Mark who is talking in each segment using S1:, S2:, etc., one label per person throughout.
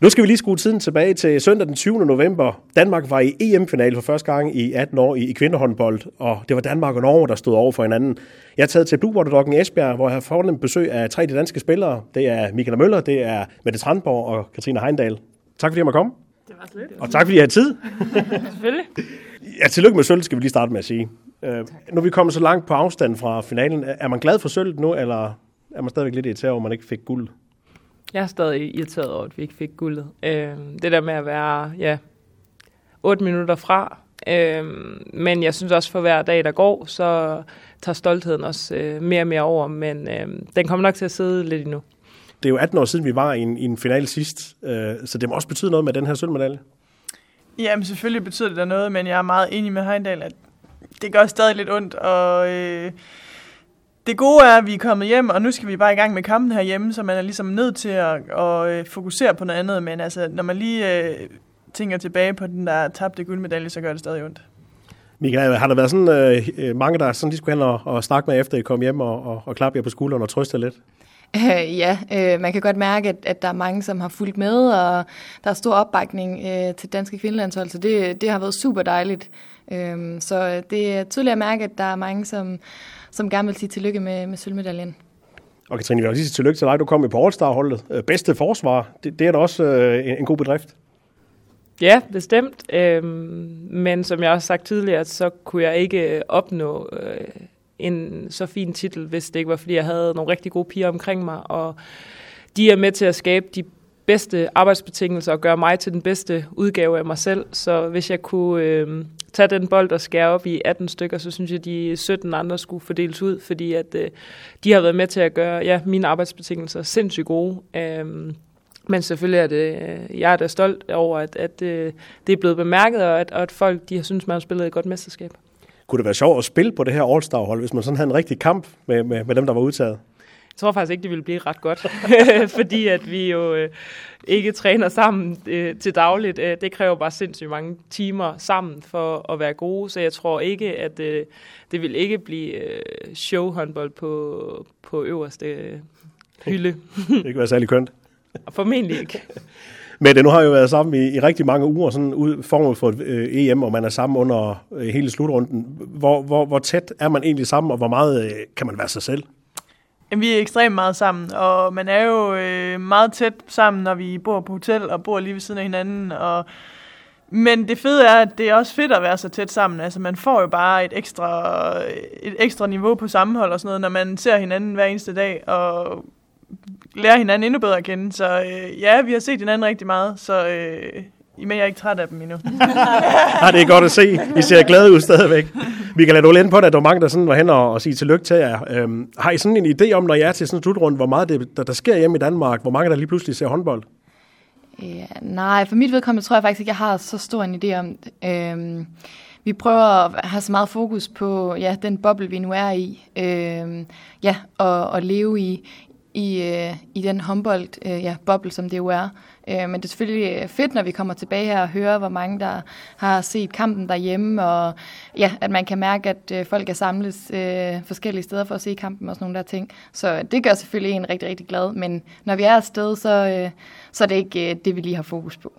S1: Nu skal vi lige skrue tiden tilbage til søndag den 20. november. Danmark var i EM-finale for første gang i 18 år i, kvindehåndbold, og det var Danmark og Norge, der stod over for hinanden. Jeg er taget til Blue Water i Esbjerg, hvor jeg har fået en besøg af tre de danske spillere. Det er Michael Møller, det er Mette Trandborg og Katrine Heindal. Tak fordi jeg måtte komme.
S2: Det var slet.
S1: Og tak fordi jeg har tid.
S2: Selvfølgelig.
S1: Ja, tillykke med sølv, skal vi lige starte med at sige. Uh, nu er vi kommet så langt på afstand fra finalen. Er man glad for sølv nu, eller er man stadigvæk lidt irriteret over, at man ikke fik guld?
S2: Jeg er stadig irriteret over, at vi ikke fik guldet. Øh, det der med at være ja, 8 minutter fra. Øh, men jeg synes også, for hver dag, der går, så tager stoltheden også øh, mere og mere over. Men øh, den kommer nok til at sidde lidt endnu.
S1: Det er jo 18 år siden, vi var i en, i en finale sidst, øh, så det må også betyde noget med den her sølvmedalje.
S3: Jamen selvfølgelig betyder det da noget, men jeg er meget enig med Heindal, at det gør stadig lidt ondt, og øh, det gode er, at vi er kommet hjem, og nu skal vi bare i gang med kampen herhjemme, så man er ligesom nødt til at, at øh, fokusere på noget andet, men altså, når man lige øh, tænker tilbage på den der tabte guldmedalje, så gør det stadig ondt.
S1: Michael, har der været sådan øh, øh mange, der sådan lige skulle hen og, og snakke med efter I kom hjem og, og, og klappe jer på skulderen og trøste lidt?
S4: Øh, ja, øh, man kan godt mærke, at, at der er mange, som har fulgt med, og der er stor opbakning øh, til danske kvindelandshold, så det, det har været super dejligt. Øh, så det er tydeligt at mærke, at der er mange, som, som gerne vil sige tillykke med, med sølvmedaljen.
S1: Og Katrine, vi vil også sige tillykke til dig. Du kom i på All-Star-holdet. Øh, bedste forsvar, det, det er da også øh, en, en god bedrift.
S2: Ja, bestemt. Øhm, men som jeg også sagt tidligere, så kunne jeg ikke opnå øh, en så fin titel, hvis det ikke var, fordi jeg havde nogle rigtig gode piger omkring mig. Og de er med til at skabe de bedste arbejdsbetingelser og gøre mig til den bedste udgave af mig selv. Så hvis jeg kunne øh, tage den bold og skære op i 18 stykker, så synes jeg, at de 17 andre skulle fordeles ud, fordi at øh, de har været med til at gøre ja, mine arbejdsbetingelser sindssygt gode. Øh, men selvfølgelig er det, øh, jeg er da stolt over, at, at øh, det er blevet bemærket, og at, og at folk de har synes, man har spillet et godt mesterskab.
S1: Kunne det være sjovt at spille på det her All-Star-hold, hvis man sådan havde en rigtig kamp med, med, med dem, der var udtaget?
S2: Jeg tror faktisk ikke, det ville blive ret godt, fordi at vi jo øh, ikke træner sammen øh, til dagligt. Øh, det kræver bare sindssygt mange timer sammen for at være gode, så jeg tror ikke, at øh, det vil ikke blive øh, showhåndbold på, på øverste øh, hylde.
S1: det kan være særlig kønt.
S2: Formentlig ikke.
S1: Men det nu har jo været sammen i, i rigtig mange uger, sådan ud, forud for et øh, EM, og man er sammen under øh, hele slutrunden. Hvor, hvor, hvor tæt er man egentlig sammen, og hvor meget øh, kan man være sig selv?
S3: Vi er ekstremt meget sammen, og man er jo øh, meget tæt sammen, når vi bor på hotel og bor lige ved siden af hinanden. Og men det fede er, at det er også fedt at være så tæt sammen. Altså, man får jo bare et ekstra, et ekstra niveau på sammenhold og sådan noget, når man ser hinanden hver eneste dag, og lærer hinanden endnu bedre at kende. Så øh, ja, vi har set hinanden rigtig meget, så øh, men jeg er ikke træt af dem endnu.
S1: ja, det er godt at se. I ser glade ud stadigvæk. Vi kan lade du ind på det, at der var mange, der sådan var hen og, og sige tillykke til jer. Øhm, har I sådan en idé om, når jeg er til sådan en slutrunde, hvor meget det, der, der sker hjemme i Danmark? Hvor mange der lige pludselig ser håndbold?
S4: Ja, nej, for mit vedkommende tror jeg faktisk ikke, jeg har så stor en idé om det. Øhm, vi prøver at have så meget fokus på ja, den boble, vi nu er i. Øhm, ja, og, og leve i, i, øh, i den håndbold øh, ja, boble, som det jo er. Øh, men det er selvfølgelig øh, fedt, når vi kommer tilbage her og hører, hvor mange der har set kampen derhjemme, og ja, at man kan mærke, at øh, folk er samlet øh, forskellige steder for at se kampen og sådan nogle der ting. Så det gør selvfølgelig en rigtig, rigtig glad. Men når vi er afsted, så, øh, så er det ikke øh, det, vi lige har fokus på.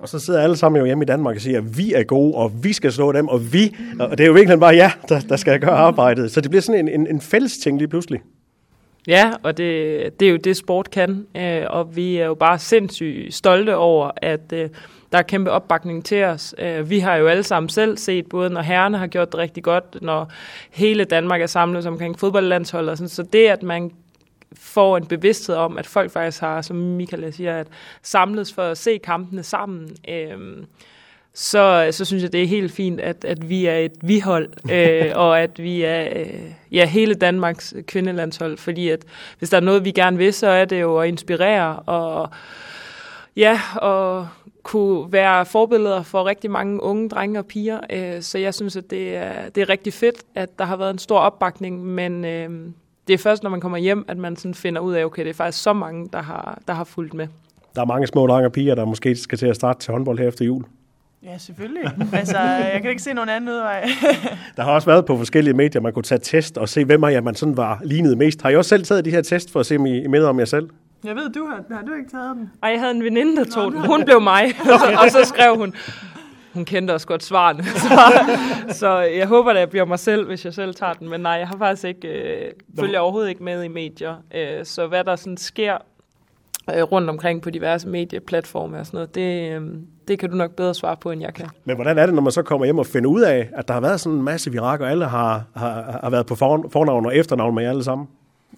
S1: Og så sidder alle sammen jo hjemme i Danmark og siger, at vi er gode, og vi skal slå dem, og vi. Og det er jo virkelig bare jer, der, der skal gøre arbejdet. Så det bliver sådan en, en, en fælles ting lige pludselig.
S2: Ja, og det, det er jo det, sport kan. Øh, og vi er jo bare sindssygt stolte over, at øh, der er kæmpe opbakning til os. Øh, vi har jo alle sammen selv set, både når herrerne har gjort det rigtig godt, når hele Danmark er samlet omkring fodboldlandshold. Og sådan. Så det, at man får en bevidsthed om, at folk faktisk har, som Michael siger, at samles for at se kampene sammen. Øh, så, så synes jeg, det er helt fint, at, at vi er et vihold, øh, og at vi er øh, ja, hele Danmarks kvindelandshold, fordi at hvis der er noget, vi gerne vil, så er det jo at inspirere og, ja, og kunne være forbilleder for rigtig mange unge drenge og piger. Øh, så jeg synes, at det er, det er rigtig fedt, at der har været en stor opbakning, men øh, det er først, når man kommer hjem, at man sådan finder ud af, okay, det er faktisk så mange, der har, der har fulgt med.
S1: Der er mange små drenge og piger, der måske skal til at starte til håndbold her efter jul.
S3: Ja, selvfølgelig. altså, jeg kan ikke se nogen anden udvej.
S1: der har også været på forskellige medier, man kunne tage test og se, hvem af jer man sådan var lignet mest. Har I også selv taget de her test for at se, om I, minder om jer selv?
S3: Jeg ved, du har, har du ikke taget den?
S2: Ej, jeg havde en veninde, der tog den. Hun blev mig, og så, og så skrev hun, hun kendte også godt svarene. Så, så jeg håber, at jeg bliver mig selv, hvis jeg selv tager den. Men nej, jeg har faktisk ikke, øh, følger overhovedet ikke med i medier. Øh, så hvad der sådan sker øh, rundt omkring på diverse medieplatforme og sådan noget, det, øh, det kan du nok bedre svare på, end jeg kan.
S1: Men hvordan er det, når man så kommer hjem og finder ud af, at der har været sådan en masse virak, og alle har, har, har været på for, fornavn og efternavn med jer alle sammen?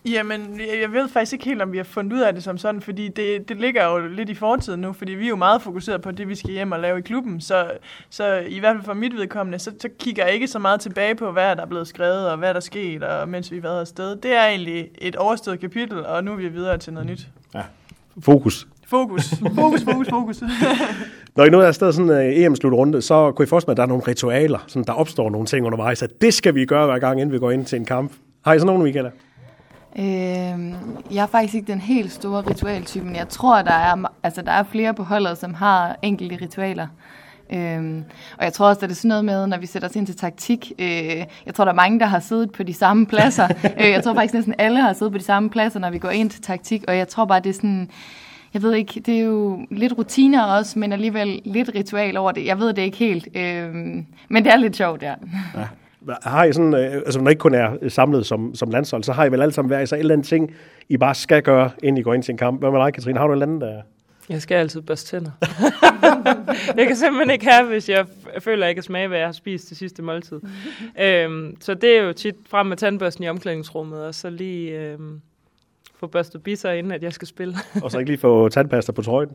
S3: Jamen, jeg- ved faktisk ikke helt, om vi har fundet ud af det som sådan, fordi det, det ligger jo lidt i fortiden nu, fordi vi er jo meget fokuseret på det, vi skal hjem og lave i klubben, så, så i hvert fald for mit vedkommende, så, så kigger jeg ikke så meget tilbage på, hvad der er blevet skrevet, og hvad der er sket, og mens vi har været afsted. Det er egentlig et overstået kapitel, og nu er vi videre til noget nyt.
S1: Fokus.
S3: Fokus, fokus, fokus, fokus.
S1: Når I nu er afsted sådan en uh, EM-slutrunde, så kunne I forestille mig, at der er nogle ritualer, sådan der opstår nogle ting undervejs, at det skal vi gøre hver gang, inden vi går ind til en kamp. Har I sådan nogle, Michaela?
S4: Øhm, jeg er faktisk ikke den helt store ritualtype, men jeg tror, der er, altså, der er flere på holdet, som har enkelte ritualer. Øhm, og jeg tror også, at det er sådan noget med, når vi sætter os ind til taktik. Øh, jeg tror, der er mange, der har siddet på de samme pladser. øh, jeg tror faktisk næsten alle har siddet på de samme pladser, når vi går ind til taktik. Og jeg tror bare, det er sådan... Jeg ved ikke, det er jo lidt rutiner også, men alligevel lidt ritual over det. Jeg ved det ikke helt, øhm, men det er lidt sjovt, ja.
S1: Har I sådan, øh, altså når I ikke kun er samlet som, som landshold, så har I vel alle sammen hver især et eller andet ting, I bare skal gøre, inden I går ind til en kamp. Hvad med dig, Katrine? Har du et eller andet, der...
S2: Jeg skal altid børste tænder. jeg kan simpelthen ikke have, hvis jeg føler, at jeg kan smage, hvad jeg har spist det sidste måltid. øhm, så det er jo tit frem med tandbørsten i omklædningsrummet, og så lige øhm, få børstet bisser, inden at jeg skal spille.
S1: Og så ikke lige få tandpasta på trøjen?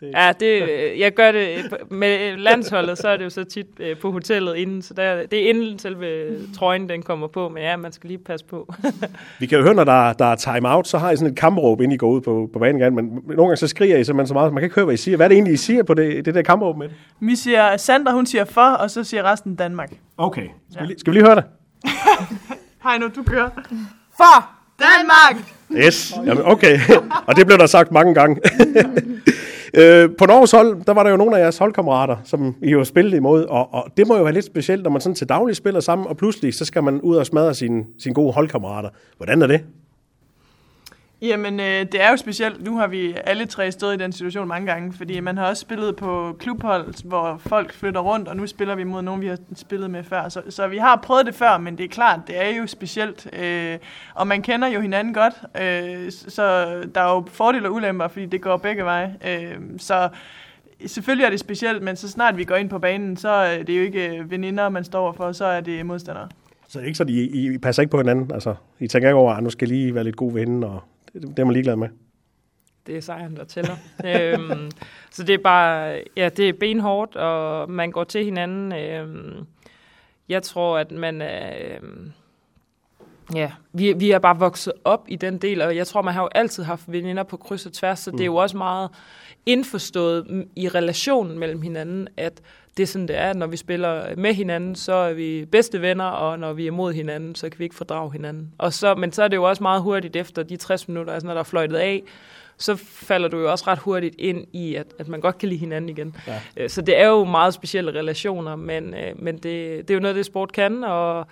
S1: Det,
S2: ja, det, jeg gør det med landsholdet, så er det jo så tit øh, på hotellet inden, så der, det er inden selve trøjen, den kommer på, men ja, man skal lige passe på.
S1: Vi kan jo høre, når der, der er time-out, så har I sådan et kampråb, inden I går ud på, på banen igen, men nogle gange så skriger I simpelthen så meget, man kan ikke høre, hvad I siger. Hvad er det egentlig, I siger på det, det der kampråb med
S3: vi siger, Sandra hun siger for, og så siger resten Danmark.
S1: Okay. Skal, vi, lige- skal vi lige høre det?
S3: Hej nu, du kører. For Danmark!
S1: Yes, Jamen, okay. Og det blev der sagt mange gange. øh, på Norges hold, der var der jo nogle af jeres holdkammerater, som I jo spillede imod, og, og det må jo være lidt specielt, når man sådan til daglig spiller sammen, og pludselig så skal man ud og smadre sine, sine gode holdkammerater. Hvordan er det?
S3: Jamen, øh, det er jo specielt. Nu har vi alle tre stået i den situation mange gange, fordi man har også spillet på klubhold, hvor folk flytter rundt, og nu spiller vi mod nogen, vi har spillet med før. Så, så vi har prøvet det før, men det er klart, det er jo specielt. Øh, og man kender jo hinanden godt, øh, så der er jo fordele og ulemper, fordi det går begge veje. Øh, så selvfølgelig er det specielt, men så snart vi går ind på banen, så er det jo ikke veninder, man står for, så er det modstandere.
S1: Så det er ikke sådan, I, I passer ikke på hinanden? Altså, I tænker ikke over, at nu skal lige være lidt god ven, og det, det er man ligeglad med.
S2: det er sejren, der tæller. øhm, så det er bare, ja, det er benhårdt, og man går til hinanden. Øhm, jeg tror, at man er, øhm, ja, vi, vi er bare vokset op i den del, og jeg tror, man har jo altid haft veninder på kryds og tværs, så det er jo også meget indforstået i relationen mellem hinanden, at det er sådan, det er. Når vi spiller med hinanden, så er vi bedste venner, og når vi er mod hinanden, så kan vi ikke fordrage hinanden. Og så, men så er det jo også meget hurtigt efter de 60 minutter, altså når der er fløjtet af, så falder du jo også ret hurtigt ind i, at, at man godt kan lide hinanden igen.
S1: Ja.
S2: Øh, Så det er jo meget specielle relationer, men, øh, men det, det er jo noget, det sport kan, og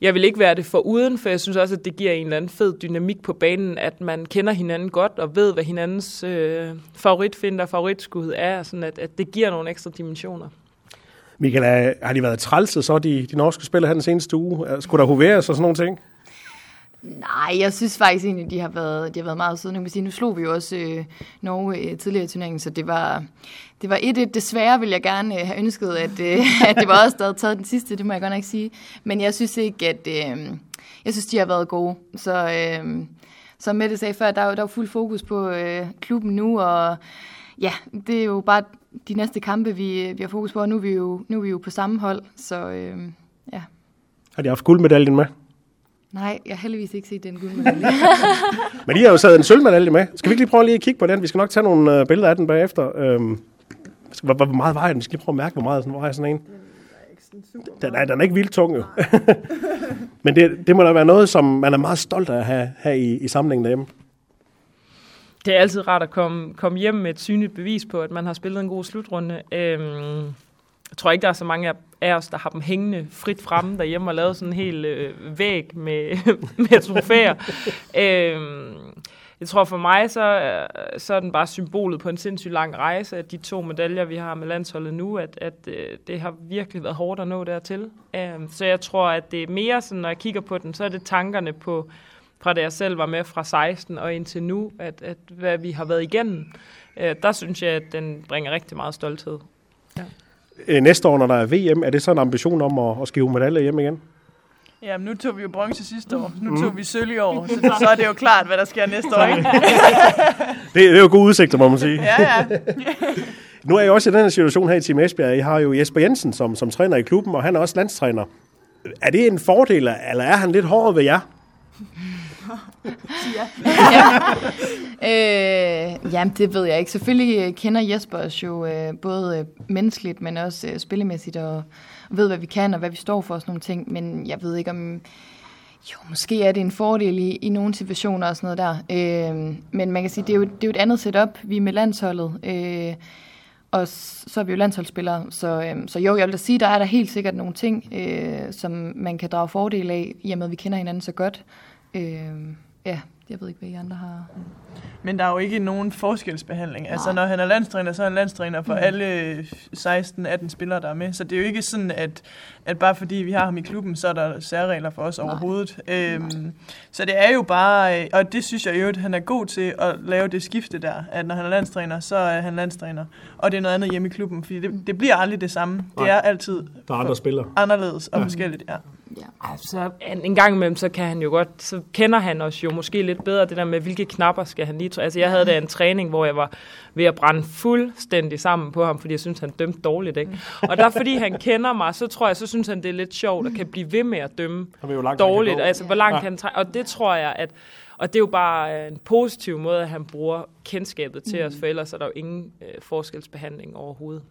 S2: jeg vil ikke være det for uden, for jeg synes også, at det giver en eller anden fed dynamik på banen, at man kender hinanden godt og ved, hvad hinandens øh, favoritfinder og favoritskud er, sådan at, at det giver nogle ekstra dimensioner.
S1: Michael, har de været trælse, så de, de norske spillere her den seneste uge? Skulle der hoveres og sådan nogle ting?
S4: Nej, jeg synes faktisk egentlig, de har været, de har været meget søde. Nu, kan sige, nu slog vi jo også øh, Norge øh, tidligere i turneringen, så det var, det var 1-1. Desværre ville jeg gerne øh, have ønsket, at, øh, at det var også der havde taget den sidste, det må jeg godt nok sige. Men jeg synes ikke, at... Øh, jeg synes, de har været gode. Så øh, som Mette sagde før, der er jo, der er jo fuld fokus på øh, klubben nu, og ja, det er jo bare de næste kampe, vi, vi har fokus på, og nu er vi jo, nu er vi jo på samme hold, så øh, ja.
S1: Har de haft guldmedaljen med?
S4: Nej, jeg har heldigvis ikke set den guldmedalje.
S1: Men I har jo taget en sølvmedalje med. Skal vi ikke lige prøve lige at kigge på den? Vi skal nok tage nogle øh, billeder af den bagefter. Øhm, hvor, hvor meget vejer den? Vi skal lige prøve at mærke, hvor meget sådan, vejer sådan en. Den er, den er ikke vildt tung, jo. Men det, det må da være noget, som man er meget stolt af at have, have i, i samlingen derhjemme.
S2: Det er altid rart at komme, komme hjem med et synligt bevis på, at man har spillet en god slutrunde. Øhm, jeg tror ikke, der er så mange af- os, der har dem hængende frit fremme derhjemme og lavet sådan en hel øh, væg med, med trofæer. øhm, jeg tror for mig, så, øh, så er den bare symbolet på en sindssygt lang rejse, at de to medaljer, vi har med landsholdet nu, at, at øh, det har virkelig været hårdt at nå dertil. Øhm, så jeg tror, at det er mere sådan, når jeg kigger på den, så er det tankerne på, fra da jeg selv var med fra 16 og indtil nu, at, at hvad vi har været igennem, Øh, der synes jeg, at den bringer rigtig meget stolthed.
S1: Ja. Næste år, når der er VM, er det så en ambition om at, at skrive medaljer hjem igen?
S3: Ja, men nu tog vi jo bronze sidste år. Nu tog vi sølv i år, så, så er det jo klart, hvad der sker næste år. Ikke?
S1: det, det er jo gode udsigter, må man sige.
S3: Ja, ja.
S1: nu er jeg også i den her situation her i Team Esbjerg. I har jo Jesper Jensen som, som træner i klubben, og han er også landstræner. Er det en fordel, eller er han lidt hårdere ved jer?
S4: ja. øh, jamen, det ved jeg ikke. Selvfølgelig øh, kender Jesper os jo øh, både øh, menneskeligt, men også øh, spillemæssigt, og ved, hvad vi kan, og hvad vi står for og sådan nogle ting. Men jeg ved ikke om... Jo, måske er det en fordel i, i nogle situationer og sådan noget der. Øh, men man kan sige, det er, jo, det er jo et andet setup. Vi er med landsholdet. Øh, og så er vi jo landsholdsspillere, så, øhm, så jo, jeg vil da sige, der er der helt sikkert nogle ting, øh, som man kan drage fordel af, i og med, at vi kender hinanden så godt. Øh, ja, jeg ved ikke, hvad I andre har.
S3: Men der er jo ikke nogen forskelsbehandling. Nej. Altså, når han er landstræner, så er han landstræner for mm. alle 16-18 spillere, der er med. Så det er jo ikke sådan, at, at bare fordi vi har ham i klubben, så er der særregler for os Nej. overhovedet. Øhm, så det er jo bare, og det synes jeg jo, at han er god til at lave det skifte der, at når han er landstræner, så er han landstræner. Og det er noget andet hjemme i klubben, fordi det, det bliver aldrig det samme. Nej. Det er altid
S1: der er andre spillere.
S3: anderledes og ja. forskelligt, ja.
S2: Ja. Altså, en, en gang imellem, så kan han jo godt, så kender han os jo måske lidt bedre, det der med, hvilke knapper skal han lige Altså, jeg havde da en træning, hvor jeg var ved at brænde fuldstændig sammen på ham, fordi jeg synes, han dømte dårligt, ikke? Og der, fordi han kender mig, så tror jeg, så synes han, det er lidt sjovt, at kan blive ved med at dømme dårligt. Altså, hvor langt ja. han træ- Og det tror jeg, at og det er jo bare en positiv måde, at han bruger kendskabet til mm. os, for ellers er der jo ingen øh, forskelsbehandling overhovedet.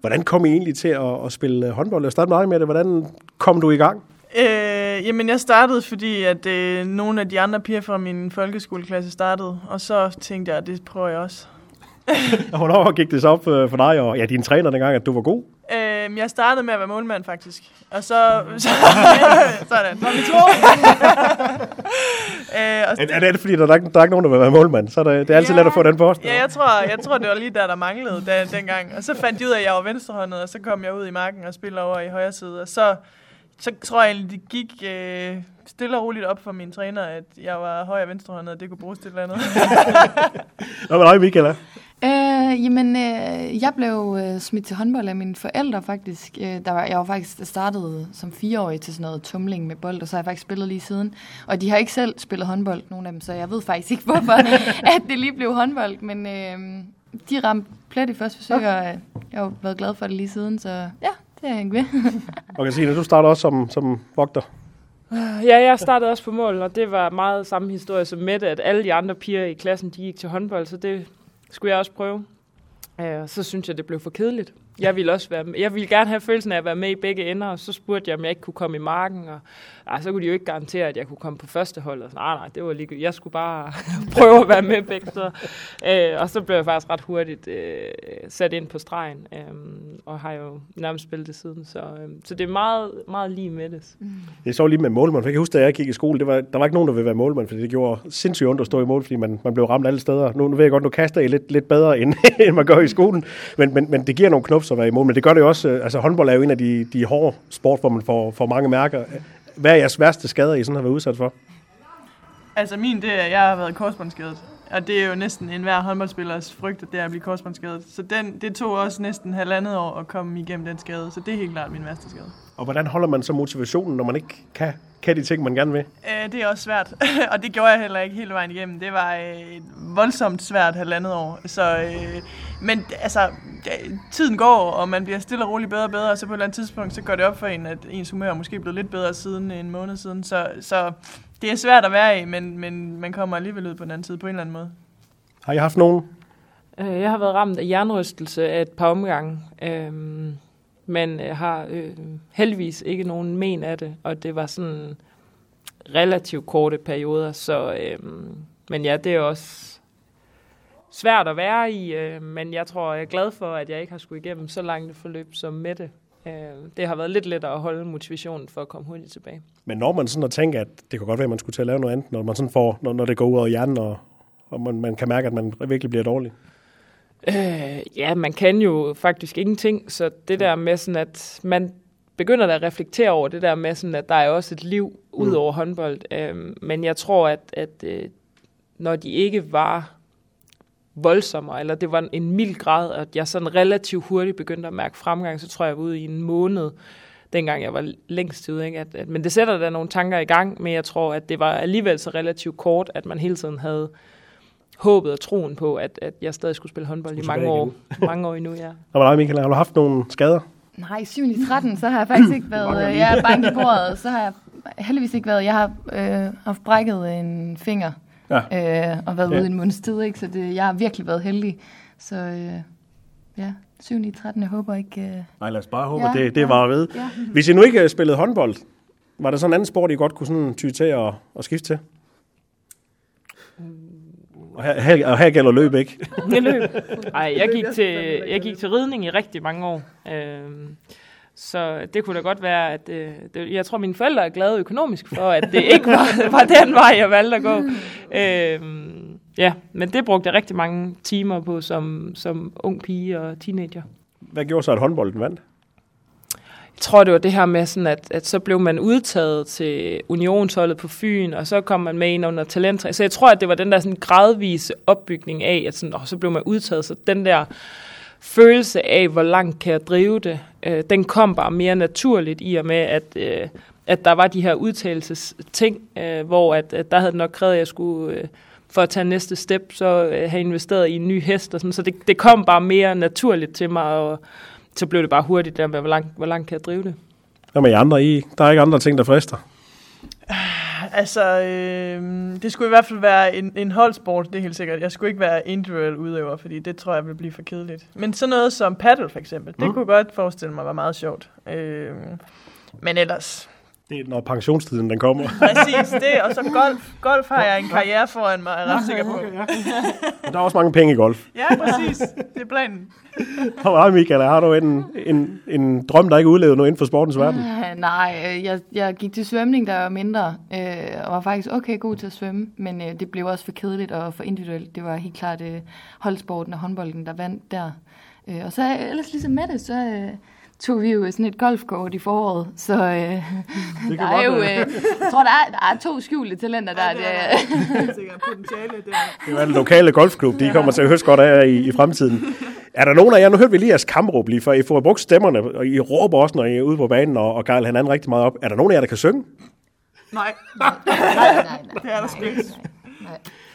S1: Hvordan kom I egentlig til at, at spille håndbold? Jeg startede meget med det. Hvordan kom du i gang?
S3: Øh, jamen, jeg startede, fordi at øh, nogle af de andre piger fra min folkeskoleklasse startede, og så tænkte jeg, at det prøver jeg også.
S1: Hvornår gik det så op øh, for dig og ja, din træner dengang, at du var god?
S3: Øh, jeg startede med at være målmand, faktisk. Og så... så sådan. Så vi to.
S1: øh, og er, er det fordi, der er, der er ikke nogen, der vil være målmand? Så er det, det er altid ja, let at få den post?
S3: Ja, jeg tror, jeg tror, det var lige der, der manglede da, dengang. Og så fandt jeg ud af, at jeg var venstrehåndet, og så kom jeg ud i marken og spillede over i højre side. Og så, så tror jeg egentlig, det gik øh, stille og roligt op for min træner, at jeg var højre og venstrehåndet, og det kunne bruges til et eller andet.
S1: Hvad med dig, Michaela?
S4: Øh, jamen, øh, jeg blev øh, smidt til håndbold af mine forældre faktisk. Øh, der var, jeg var faktisk startet som fireårig til sådan noget tumling med bold, og så har jeg faktisk spillet lige siden. Og de har ikke selv spillet håndbold, nogen af dem, så jeg ved faktisk ikke, hvorfor at det lige blev håndbold. Men øh, de ramte plet i første forsøg, og øh, jeg har været glad for det lige siden, så ja, det er jeg ikke ved.
S1: okay, Signe, du starter også som, som vogter.
S2: Ja, jeg startede også på mål, og det var meget samme historie som Mette, at alle de andre piger i klassen, de gik til håndbold, så det skulle jeg også prøve. Uh, så synes jeg, det blev for kedeligt. Jeg ville også være med. Jeg ville gerne have følelsen af at være med i begge ender, og så spurgte jeg, om jeg ikke kunne komme i marken, og ej, så kunne de jo ikke garantere, at jeg kunne komme på første hold. Og så, nej, nej, det var lige Jeg skulle bare prøve at være med begge steder. Øh, og så blev jeg faktisk ret hurtigt øh, sat ind på stregen, øh, og har jo nærmest spillet det siden. Så, øh, så det er meget, meget lige med det. Mm.
S1: Jeg så lige med målmand, for jeg kan huske, da jeg gik i skole, det var, der var ikke nogen, der ville være målmand, fordi det gjorde sindssygt ondt at stå i mål, fordi man, man blev ramt alle steder. Nu, nu ved jeg godt, nu kaster I lidt, lidt bedre, end, end man gør i skolen, men, men, men det giver nogle knufs at være i mål, men det gør det jo også, øh, altså håndbold er jo en af de, de hårde sport, hvor man får, får mange mærker. Hvad er jeres værste skader, I sådan har været udsat for?
S3: Altså min, det er, at jeg har været korsbåndsskadet. Og det er jo næsten enhver håndboldspillers frygt, at det er at blive korsbåndsskadet. Så den, det tog også næsten halvandet år at komme igennem den skade. Så det er helt klart min værste skade.
S1: Og hvordan holder man så motivationen, når man ikke kan, kan de ting, man gerne vil?
S3: Øh, det er også svært, og det gjorde jeg heller ikke hele vejen igennem. Det var øh, et voldsomt svært halvandet år. Så, øh, men altså, tiden går, og man bliver stille og roligt bedre og bedre, og så på et eller andet tidspunkt, så går det op for en, at ens humør er måske blevet lidt bedre siden en måned siden. Så, så det er svært at være i, men, men man kommer alligevel ud på den anden side på en eller anden måde.
S1: Har I haft nogen?
S2: Øh, jeg har været ramt af jernrystelse af et par omgange. Øhm men øh, har øh, heldigvis ikke nogen men af det, og det var sådan relativt korte perioder, så øh, men ja, det er også svært at være i, øh, men jeg tror, jeg er glad for, at jeg ikke har skulle igennem så langt et forløb som Mette Øh, det har været lidt lettere at holde motivationen for at komme hurtigt tilbage.
S1: Men når man sådan at tænke, at det kan godt være, at man skulle til at lave noget andet, når man sådan får, når, når det går ud over hjernen, og, og man, man kan mærke, at man virkelig bliver dårlig?
S2: Øh, ja, man kan jo faktisk ingenting, så det der med sådan, at man begynder at reflektere over det der med sådan, at der er også et liv ud over mm. håndbold. Øh, men jeg tror, at, at øh, når de ikke var voldsommere, eller det var en mild grad, at jeg sådan relativt hurtigt begyndte at mærke fremgang, så tror jeg, jeg var ude i en måned, dengang jeg var længst ude. Ikke? At, at, men det sætter da nogle tanker i gang, men jeg tror, at det var alligevel så relativt kort, at man hele tiden havde håbet og troen på, at, at jeg stadig skulle spille håndbold i mange år, mange år endnu. Ja.
S1: Og dig, Michael, har du haft nogle skader?
S4: Nej, 7 i 13, så har jeg faktisk ikke været... jeg er bank i bordet, så har jeg heldigvis ikke været... Jeg har øh, haft brækket en finger ja. øh, og været ja. ude i en måneds tid, ikke? så det, jeg har virkelig været heldig. Så øh, ja, 7 i 13, jeg håber ikke... Øh...
S1: Nej, lad os bare håbe, ja, det, det ja, var ved. Ja. Hvis I nu ikke spillede håndbold, var der sådan en anden sport, I godt kunne sådan ty til at, at skifte til? Og her, her, og her gælder løb ikke.
S2: Det løb. Nej, jeg gik til, jeg gik til ridning i rigtig mange år. Øhm, så det kunne da godt være, at øh, det, jeg tror, mine forældre er glade økonomisk for, at det ikke var, var den vej, jeg valgte at gå. Øhm, ja, men det brugte jeg rigtig mange timer på som, som ung pige og teenager.
S1: Hvad gjorde så, at håndbolden vandt?
S2: Jeg tror, det var det her med, sådan at, at så blev man udtaget til unionsholdet på Fyn, og så kom man med ind under talenttræning. Så jeg tror, at det var den der sådan gradvise opbygning af, at sådan, åh, så blev man udtaget. Så den der følelse af, hvor langt kan jeg drive det, øh, den kom bare mere naturligt i og med, at, øh, at der var de her udtalelsesting, øh, hvor at, at der havde nok krævet, at jeg skulle... Øh, for at tage næste step, så øh, have investeret i en ny hest og sådan. Så det, det kom bare mere naturligt til mig, og så blev det bare hurtigt der med, hvor langt, hvor langt kan jeg drive det.
S1: Hvad med I andre i? Der er ikke andre ting, der frister?
S3: Altså, øh, det skulle i hvert fald være en, en holdsport, det er helt sikkert. Jeg skulle ikke være individuel udøver, fordi det tror jeg vil blive for kedeligt. Men sådan noget som paddle for eksempel, mm. det kunne godt forestille mig var meget sjovt. Øh, men ellers,
S1: det er, når pensionstiden den kommer.
S3: Præcis, det. Og så golf. Golf har jeg en karriere foran mig, er ret sikker på. Okay, ja.
S1: Og der er også mange penge i golf.
S3: Ja, præcis. Det er planen.
S1: Og hvad, Michael, har du en, en, en drøm, der ikke udlevet noget inden for sportens verden?
S4: Uh, nej, jeg, jeg gik til svømning, der var mindre, øh, og var faktisk okay god til at svømme, men øh, det blev også for kedeligt og for individuelt. Det var helt klart øh, holdsporten og håndbolden, der vandt der. Øh, og så ellers ligesom med det, så... Øh, tog vi jo sådan et golfkort i foråret, så øh, der er jo, øh, jeg tror, der er, der er to skjulte talenter der. Ja, det er, det er
S1: potentiale der. Det er en lokale golfklub, de kommer til at høste godt af i, i fremtiden. Er der nogen af jer, nu hørte vi lige jeres kampråb lige, for I får brugt stemmerne, og I råber også, når I er ude på banen og, og gejler hinanden rigtig meget op. Er der nogen af jer, der kan synge?
S3: Nej. nej, nej, nej, nej. Det er der sgu ikke.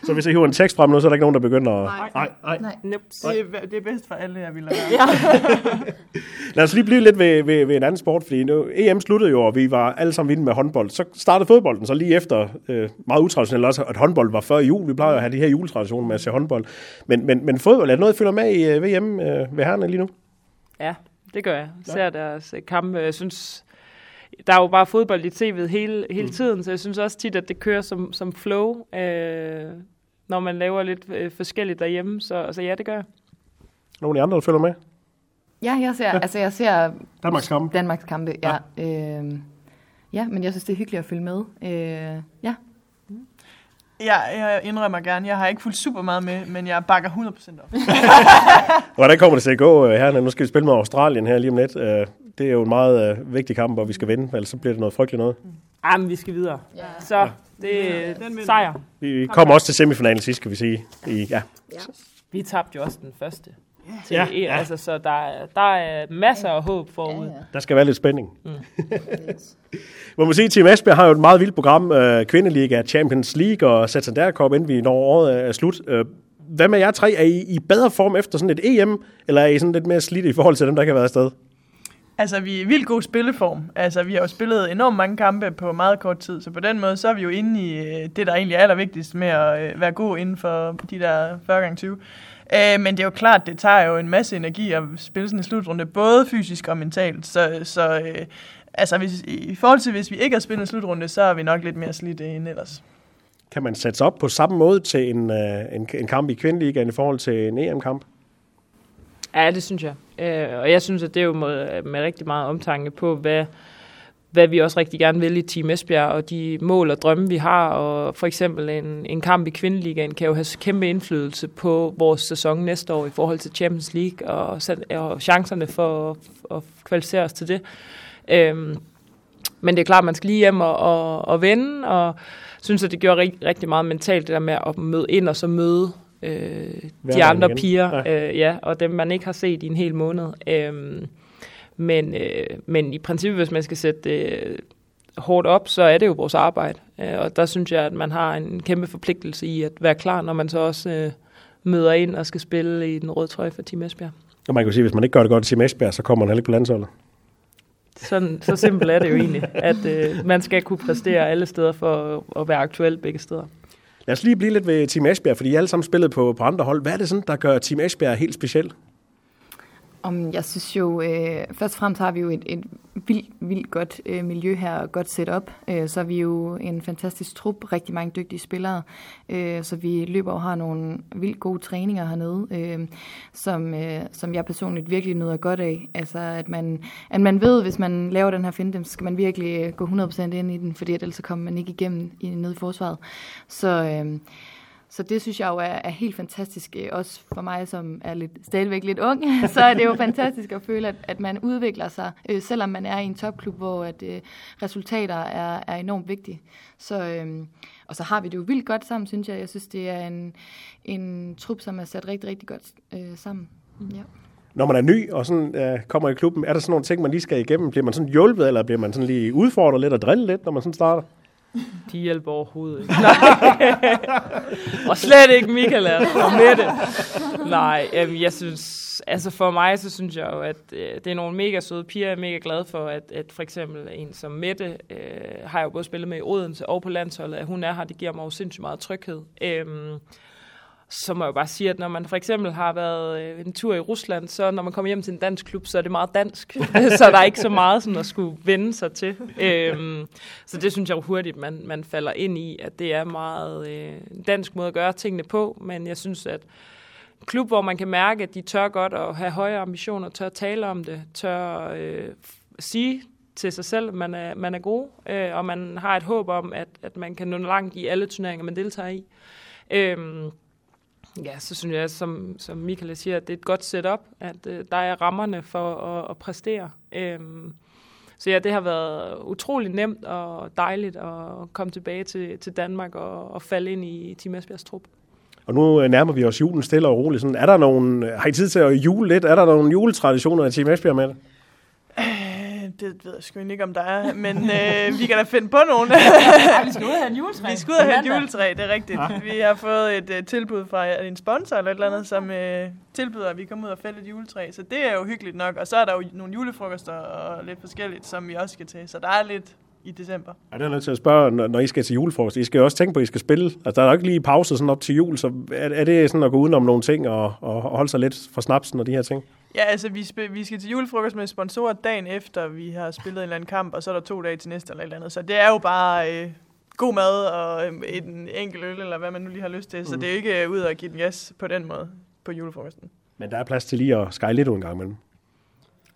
S1: Så hvis jeg hiver en tekst frem nu, så er der ikke nogen, der begynder at...
S3: Nej, nej. nej. nej. Nope. Det, er, det er bedst for alle, jeg vil lade
S1: ja. Lad os lige blive lidt ved, ved, ved en anden sport, fordi nu, EM sluttede jo, og vi var alle sammen vilde med håndbold. Så startede fodbolden, så lige efter, øh, meget utraditionelt også, at håndbold var før jul. Vi plejer at have de her juletraditioner med at se håndbold. Men, men, men fodbold, er det noget, I følger med i øh, VM øh, ved herrene lige nu?
S2: Ja, det gør jeg. Jeg ser deres øh, kampe. Jeg synes, der er jo bare fodbold i tv'et hele, hele mm. tiden, så jeg synes også tit, at det kører som, som flow. Øh, når man laver lidt øh, forskelligt derhjemme. Så altså, ja, det gør jeg.
S1: Nogle af de andre, der følger med?
S4: Ja, jeg ser, ja. altså, jeg ser
S1: Danmarks kampe.
S4: Danmarks kampe, ja. Ja. Øh, ja, men jeg synes, det er hyggeligt at følge med. Øh, ja.
S3: Ja, jeg indrømmer gerne. Jeg har ikke fulgt super meget med, men jeg bakker 100% op.
S1: Hvordan kommer det til at gå øh, her? Nu skal vi spille med Australien her lige om lidt. Øh, det er jo en meget uh, vigtig kamp, hvor vi skal vinde, ellers så bliver det noget frygteligt noget.
S2: Mm. Jamen, vi skal videre. Ja. Så det er sejr.
S1: Vi kommer også til semifinalen sidst, kan vi sige. I, ja. ja.
S2: Vi tabte jo også den første. Til ja, ja. Altså, så der, der er masser af håb forud. Ja, ja.
S1: Der skal være lidt spænding. Mm. Må man sige, Team Esbjerg har jo et meget vildt program. Uh, Kvindeliga, Champions League og Santander Cup, inden vi når året er slut. Uh, hvad med jer tre? Er I i bedre form efter sådan et EM, eller er I sådan lidt mere slidt i forhold til dem, der kan være afsted?
S3: Altså, vi er i vildt god spilleform. Altså, vi har jo spillet enormt mange kampe på meget kort tid, så på den måde, så er vi jo inde i øh, det, der egentlig er allervigtigst med at øh, være god inden for de der 40 gange 20. Øh, men det er jo klart, det tager jo en masse energi at spille sådan en slutrunde, både fysisk og mentalt. Så, så altså, hvis, i forhold til, hvis vi ikke har spillet en slutrunde, så er vi nok lidt mere slidt end ellers.
S1: Kan man sætte sig op på samme måde til en, en, en kamp i kvindeligaen i forhold til en EM-kamp?
S2: Ja, det synes jeg. Øh, og jeg synes, at det er jo med, med rigtig meget omtanke på, hvad, hvad vi også rigtig gerne vil i Team Esbjerg, og de mål og drømme, vi har. Og for eksempel en, en kamp i Kvindeligaen kan jo have kæmpe indflydelse på vores sæson næste år i forhold til Champions League, og, og chancerne for at, at kvalificere os til det. Øhm, men det er klart, man skal lige hjem og, og, og vende, og synes, at det gjorde rigtig, rigtig meget mentalt, det der med at møde ind og så møde øh, de andre igen. piger, ja. Øh, ja, og dem man ikke har set i en hel måned. Øh, men, øh, men i princippet, hvis man skal sætte det øh, hårdt op, så er det jo vores arbejde. Øh, og der synes jeg, at man har en kæmpe forpligtelse i at være klar, når man så også øh, møder ind og skal spille i den røde trøje for Team Esbjerg.
S1: Og man kan sige, at hvis man ikke gør det godt i Team Esbjerg, så kommer man heller ikke på landsholdet.
S2: Sådan, så simpelt er det jo egentlig, at øh, man skal kunne præstere alle steder for at være aktuel begge steder.
S1: Lad os lige blive lidt ved Team Esbjerg, fordi I alle sammen spillet på, på andre hold. Hvad er det sådan, der gør Team Esbjerg helt specielt?
S4: Om jeg synes jo, øh, først og fremmest har vi jo et, et vildt, vildt godt øh, miljø her og godt setup. Øh, så er vi jo en fantastisk trup, rigtig mange dygtige spillere. Øh, så vi løber og har nogle vildt gode træninger hernede, øh, som, øh, som jeg personligt virkelig nyder godt af. Altså at man, at man ved, hvis man laver den her finte, så skal man virkelig gå 100% ind i den, fordi ellers så kommer man ikke igennem i, ned i forsvaret. Så... Øh, så det synes jeg jo er, er helt fantastisk, øh, også for mig, som er lidt, stadigvæk lidt ung, så er det jo fantastisk at føle, at, at man udvikler sig, øh, selvom man er i en topklub, hvor at, øh, resultater er, er enormt vigtige. Så, øh, og så har vi det jo vildt godt sammen, synes jeg. Jeg synes, det er en, en trup, som er sat rigtig, rigtig godt øh, sammen. Ja.
S1: Når man er ny og sådan, øh, kommer i klubben, er der sådan nogle ting, man lige skal igennem? Bliver man sådan hjulpet, eller bliver man sådan lige udfordret lidt og drillet lidt, når man sådan starter?
S2: De hjælper overhovedet ikke. og slet ikke Michael og Mette. Nej, øhm, jeg synes, altså for mig, så synes jeg jo, at øh, det er nogle mega søde piger. Jeg er mega glad for, at, at for eksempel en som Mette, øh, har jeg jo både spillet med i Odense og på landsholdet, at hun er her, det giver mig jo sindssygt meget tryghed. Øhm, så må jeg jo bare sige, at når man for eksempel har været øh, en tur i Rusland, så når man kommer hjem til en dansk klub, så er det meget dansk. så der er ikke så meget sådan at skulle vende sig til. Øhm, så det synes jeg jo hurtigt, man, man falder ind i, at det er meget øh, dansk måde at gøre tingene på. Men jeg synes, at klub, hvor man kan mærke, at de tør godt at have høje ambitioner, tør tale om det, tør øh, sige til sig selv, at man er, man er god, øh, og man har et håb om, at, at man kan nå langt i alle turneringer, man deltager i. Øhm, Ja, så synes jeg, som, som Michael siger, at det er et godt setup, at øh, der er rammerne for at, at præstere. Øhm, så ja, det har været utrolig nemt og dejligt at komme tilbage til, til Danmark og, og falde ind i Team Esbjergs trup.
S1: Og nu øh, nærmer vi os julen stille og roligt. Sådan, er der nogen, øh, har I tid til at jule lidt? Er der nogle juletraditioner i Team Esbjerg med det?
S3: Det ved jeg sgu ikke, om der er, men øh, vi kan da finde på nogen.
S2: vi skal ud og have en juletræ.
S3: Vi skal ud og have et juletræ, det er rigtigt. Ja. Vi har fået et uh, tilbud fra en sponsor eller et eller andet, som uh, tilbyder, at vi kommer ud og fælde et juletræ. Så det er jo hyggeligt nok. Og så er der jo nogle julefrokoster og lidt forskelligt, som vi også skal til. Så der er lidt i december.
S1: Ja, det er nødt til at spørge, når, når I skal til julefrokost. I skal jo også tænke på, at I skal spille. Altså, der er jo ikke lige pause sådan op til jul, så er, er det sådan at gå udenom nogle ting og, og holde sig lidt for snapsen og de her ting?
S3: Ja, altså vi, sp- vi skal til julefrokost med sponsorer dagen efter, vi har spillet en eller anden kamp, og så er der to dage til næste eller et eller andet. Så det er jo bare øh, god mad og øh, en enkelt øl, eller hvad man nu lige har lyst til. Mm. Så det er ikke øh, ud at give den gas på den måde på julefrokosten.
S1: Men der er plads til lige at skyle lidt en gang imellem.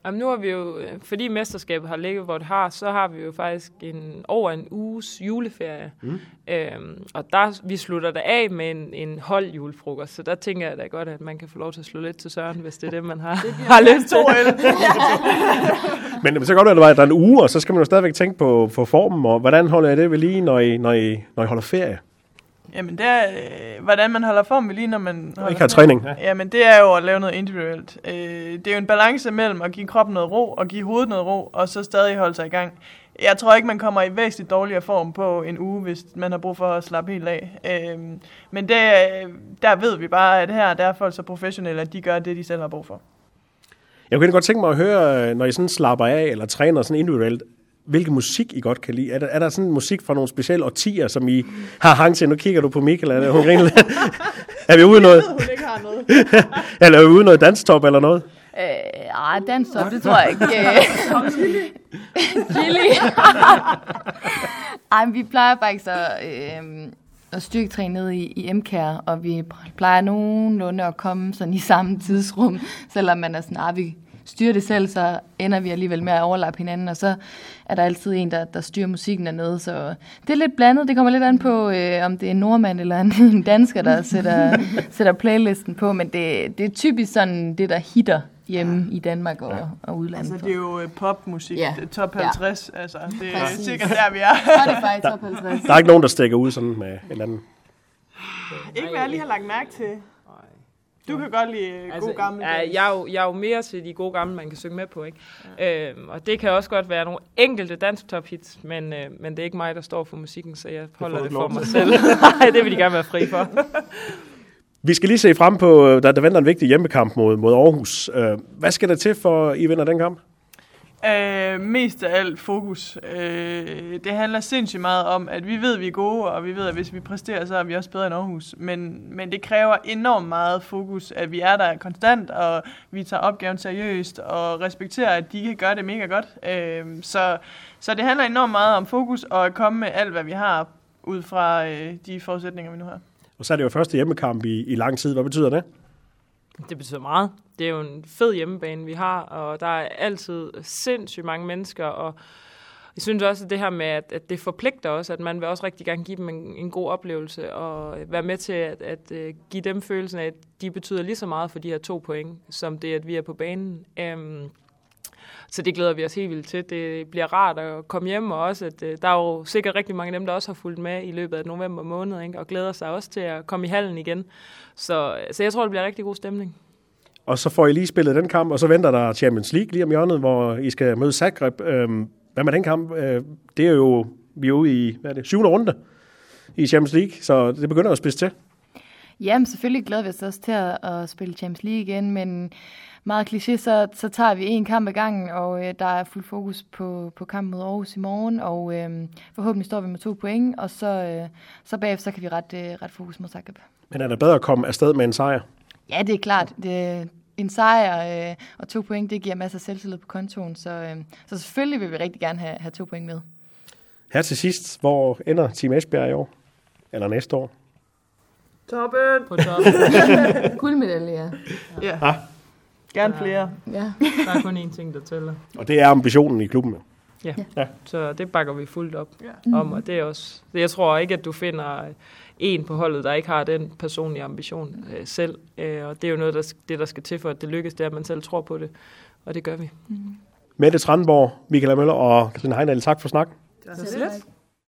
S2: Jamen, nu har vi jo, øh, fordi mesterskabet har ligget, hvor det har, så har vi jo faktisk en, over en uges juleferie. Mm. Øhm, og der, vi slutter der af med en, en hold julefrokost, så der tænker jeg da godt, at man kan få lov til at slå lidt til søren, hvis det er det, man har, det har lyst til.
S1: Men det så godt være, at der er en uge, og så skal man jo stadigvæk tænke på, på formen, og hvordan holder jeg det ved lige, når I, når I, når I holder ferie?
S3: Jamen, det er, øh, hvordan man holder form lige, når man holder
S1: Ikke har træning. Ja.
S3: Jamen, det er jo at lave noget individuelt. Øh, det er jo en balance mellem at give kroppen noget ro, og give hovedet noget ro, og så stadig holde sig i gang. Jeg tror ikke, man kommer i væsentligt dårligere form på en uge, hvis man har brug for at slappe helt af. Øh, men det, der ved vi bare, at her der er folk så professionelle, at de gør det, de selv har brug for.
S1: Jeg kunne godt tænke mig at høre, når I sådan slapper af, eller træner sådan individuelt, hvilken musik I godt kan lide. Er der, er der sådan musik fra nogle specielle årtier, som I har hang til? Nu kigger du på Mikkel, er, det, hun griner er vi ude noget?
S3: hun ikke har noget.
S1: eller er vi ude noget danstop eller noget?
S4: Øh, ej, danstop, det tror jeg ikke. Chili. ej, vi plejer faktisk at, øh, at styrketræne ned i, i MKR, og vi plejer nogenlunde at komme sådan i samme tidsrum, selvom man er sådan, ah, vi styrer det selv, så ender vi alligevel med at overlappe hinanden, og så er der altid en, der, der styrer musikken dernede, så det er lidt blandet. Det kommer lidt an på, øh, om det er en nordmand eller en, en dansker, der sætter, sætter playlisten på, men det, det er typisk sådan det, der hitter hjemme i Danmark og, ja. og udlandet.
S3: Altså, det er jo øh, popmusik.
S4: Ja.
S3: Det er top 50. Ja. Altså, det er
S4: Præcis.
S3: sikkert der, vi er.
S4: Spotify Top 50.
S1: Der er ikke nogen, der stikker ud sådan med en anden.
S3: Ikke hvad jeg lige har lagt mærke til. Du kan godt lide altså, god gammel
S2: ja, jeg, er jo, jeg er jo mere til de gode gamle, man kan synge med på. Ikke? Ja. Øhm, og det kan også godt være nogle enkelte dansk top hits, men, øh, men det er ikke mig, der står for musikken, så jeg holder det
S1: ikke
S2: for mig
S1: til.
S2: selv. Nej, det vil de gerne være fri for.
S1: Vi skal lige se frem på, øh, der, der venter en vigtig hjemmekamp mod, mod Aarhus. Øh, Hvad skal der til for, at I vinder den kamp?
S3: Øh, mest af alt fokus. Øh, det handler sindssygt meget om, at vi ved, at vi er gode, og vi ved, at hvis vi præsterer, så er vi også bedre end Aarhus. Men, men det kræver enormt meget fokus, at vi er der konstant, og vi tager opgaven seriøst, og respekterer, at de kan gøre det mega godt. Øh, så, så det handler enormt meget om fokus, og at komme med alt, hvad vi har, ud fra øh, de forudsætninger, vi nu har.
S1: Og så er det jo første hjemmekamp i, i lang tid. Hvad betyder det?
S2: Det betyder meget. Det er jo en fed hjemmebane, vi har, og der er altid sindssygt mange mennesker, og jeg synes også, at det her med, at, at det forpligter os, at man vil også rigtig gerne give dem en, en god oplevelse, og være med til at, at at give dem følelsen af, at de betyder lige så meget for de her to point, som det, at vi er på banen. Um, så det glæder vi os helt vildt til. Det bliver rart at komme hjem, og også, at uh, der er jo sikkert rigtig mange af dem, der også har fulgt med i løbet af november måned, ikke? og glæder sig også til at komme i hallen igen. Så, så jeg tror, det bliver rigtig god stemning.
S1: Og så får I lige spillet den kamp, og så venter der Champions League lige om hjørnet, hvor I skal møde Zagreb. Øhm, Hvad med den kamp? Øh, Det er jo, vi er ude i, hvad er det, syvende runde i Champions League, så det begynder at spidse til.
S4: Jamen, selvfølgelig glæder vi os også til at, at spille Champions League igen, men meget kliché, så, så tager vi en kamp ad gangen, og øh, der er fuld fokus på, på kampen mod Aarhus i morgen, og øh, forhåbentlig står vi med to point, og så, øh, så bagefter så kan vi ret, øh, ret fokus mod Zagreb.
S1: Men er det bedre at komme afsted med en sejr?
S4: Ja, det er klart. Det, en sejr øh, og to point, det giver masser af selvtillid på kontoen, så, øh, så selvfølgelig vil vi rigtig gerne have, have to point med.
S1: Her til sidst, hvor ender Team Esbjerg i år? Eller næste år?
S3: Toppen!
S2: På toppen.
S4: Guldmedalje, ja.
S3: Ja,
S1: Ah,
S3: gerne flere.
S4: ja.
S2: Der er kun én ting, der tæller.
S1: og det er ambitionen i klubben.
S2: Ja.
S1: Ja.
S2: ja. Så det bakker vi fuldt op
S3: Ja.
S2: om, og det er også... det- Jeg tror ikke, at du finder en på holdet, der ikke har den personlige ambition øh, selv. Øh, og det er jo noget, der, det, der skal til for, at det lykkes, det er, at man selv tror på det. Og det gør vi.
S1: Mette Tranborg, Michael Møller og Katrine Heindal, tak for snak.
S2: Så lidt.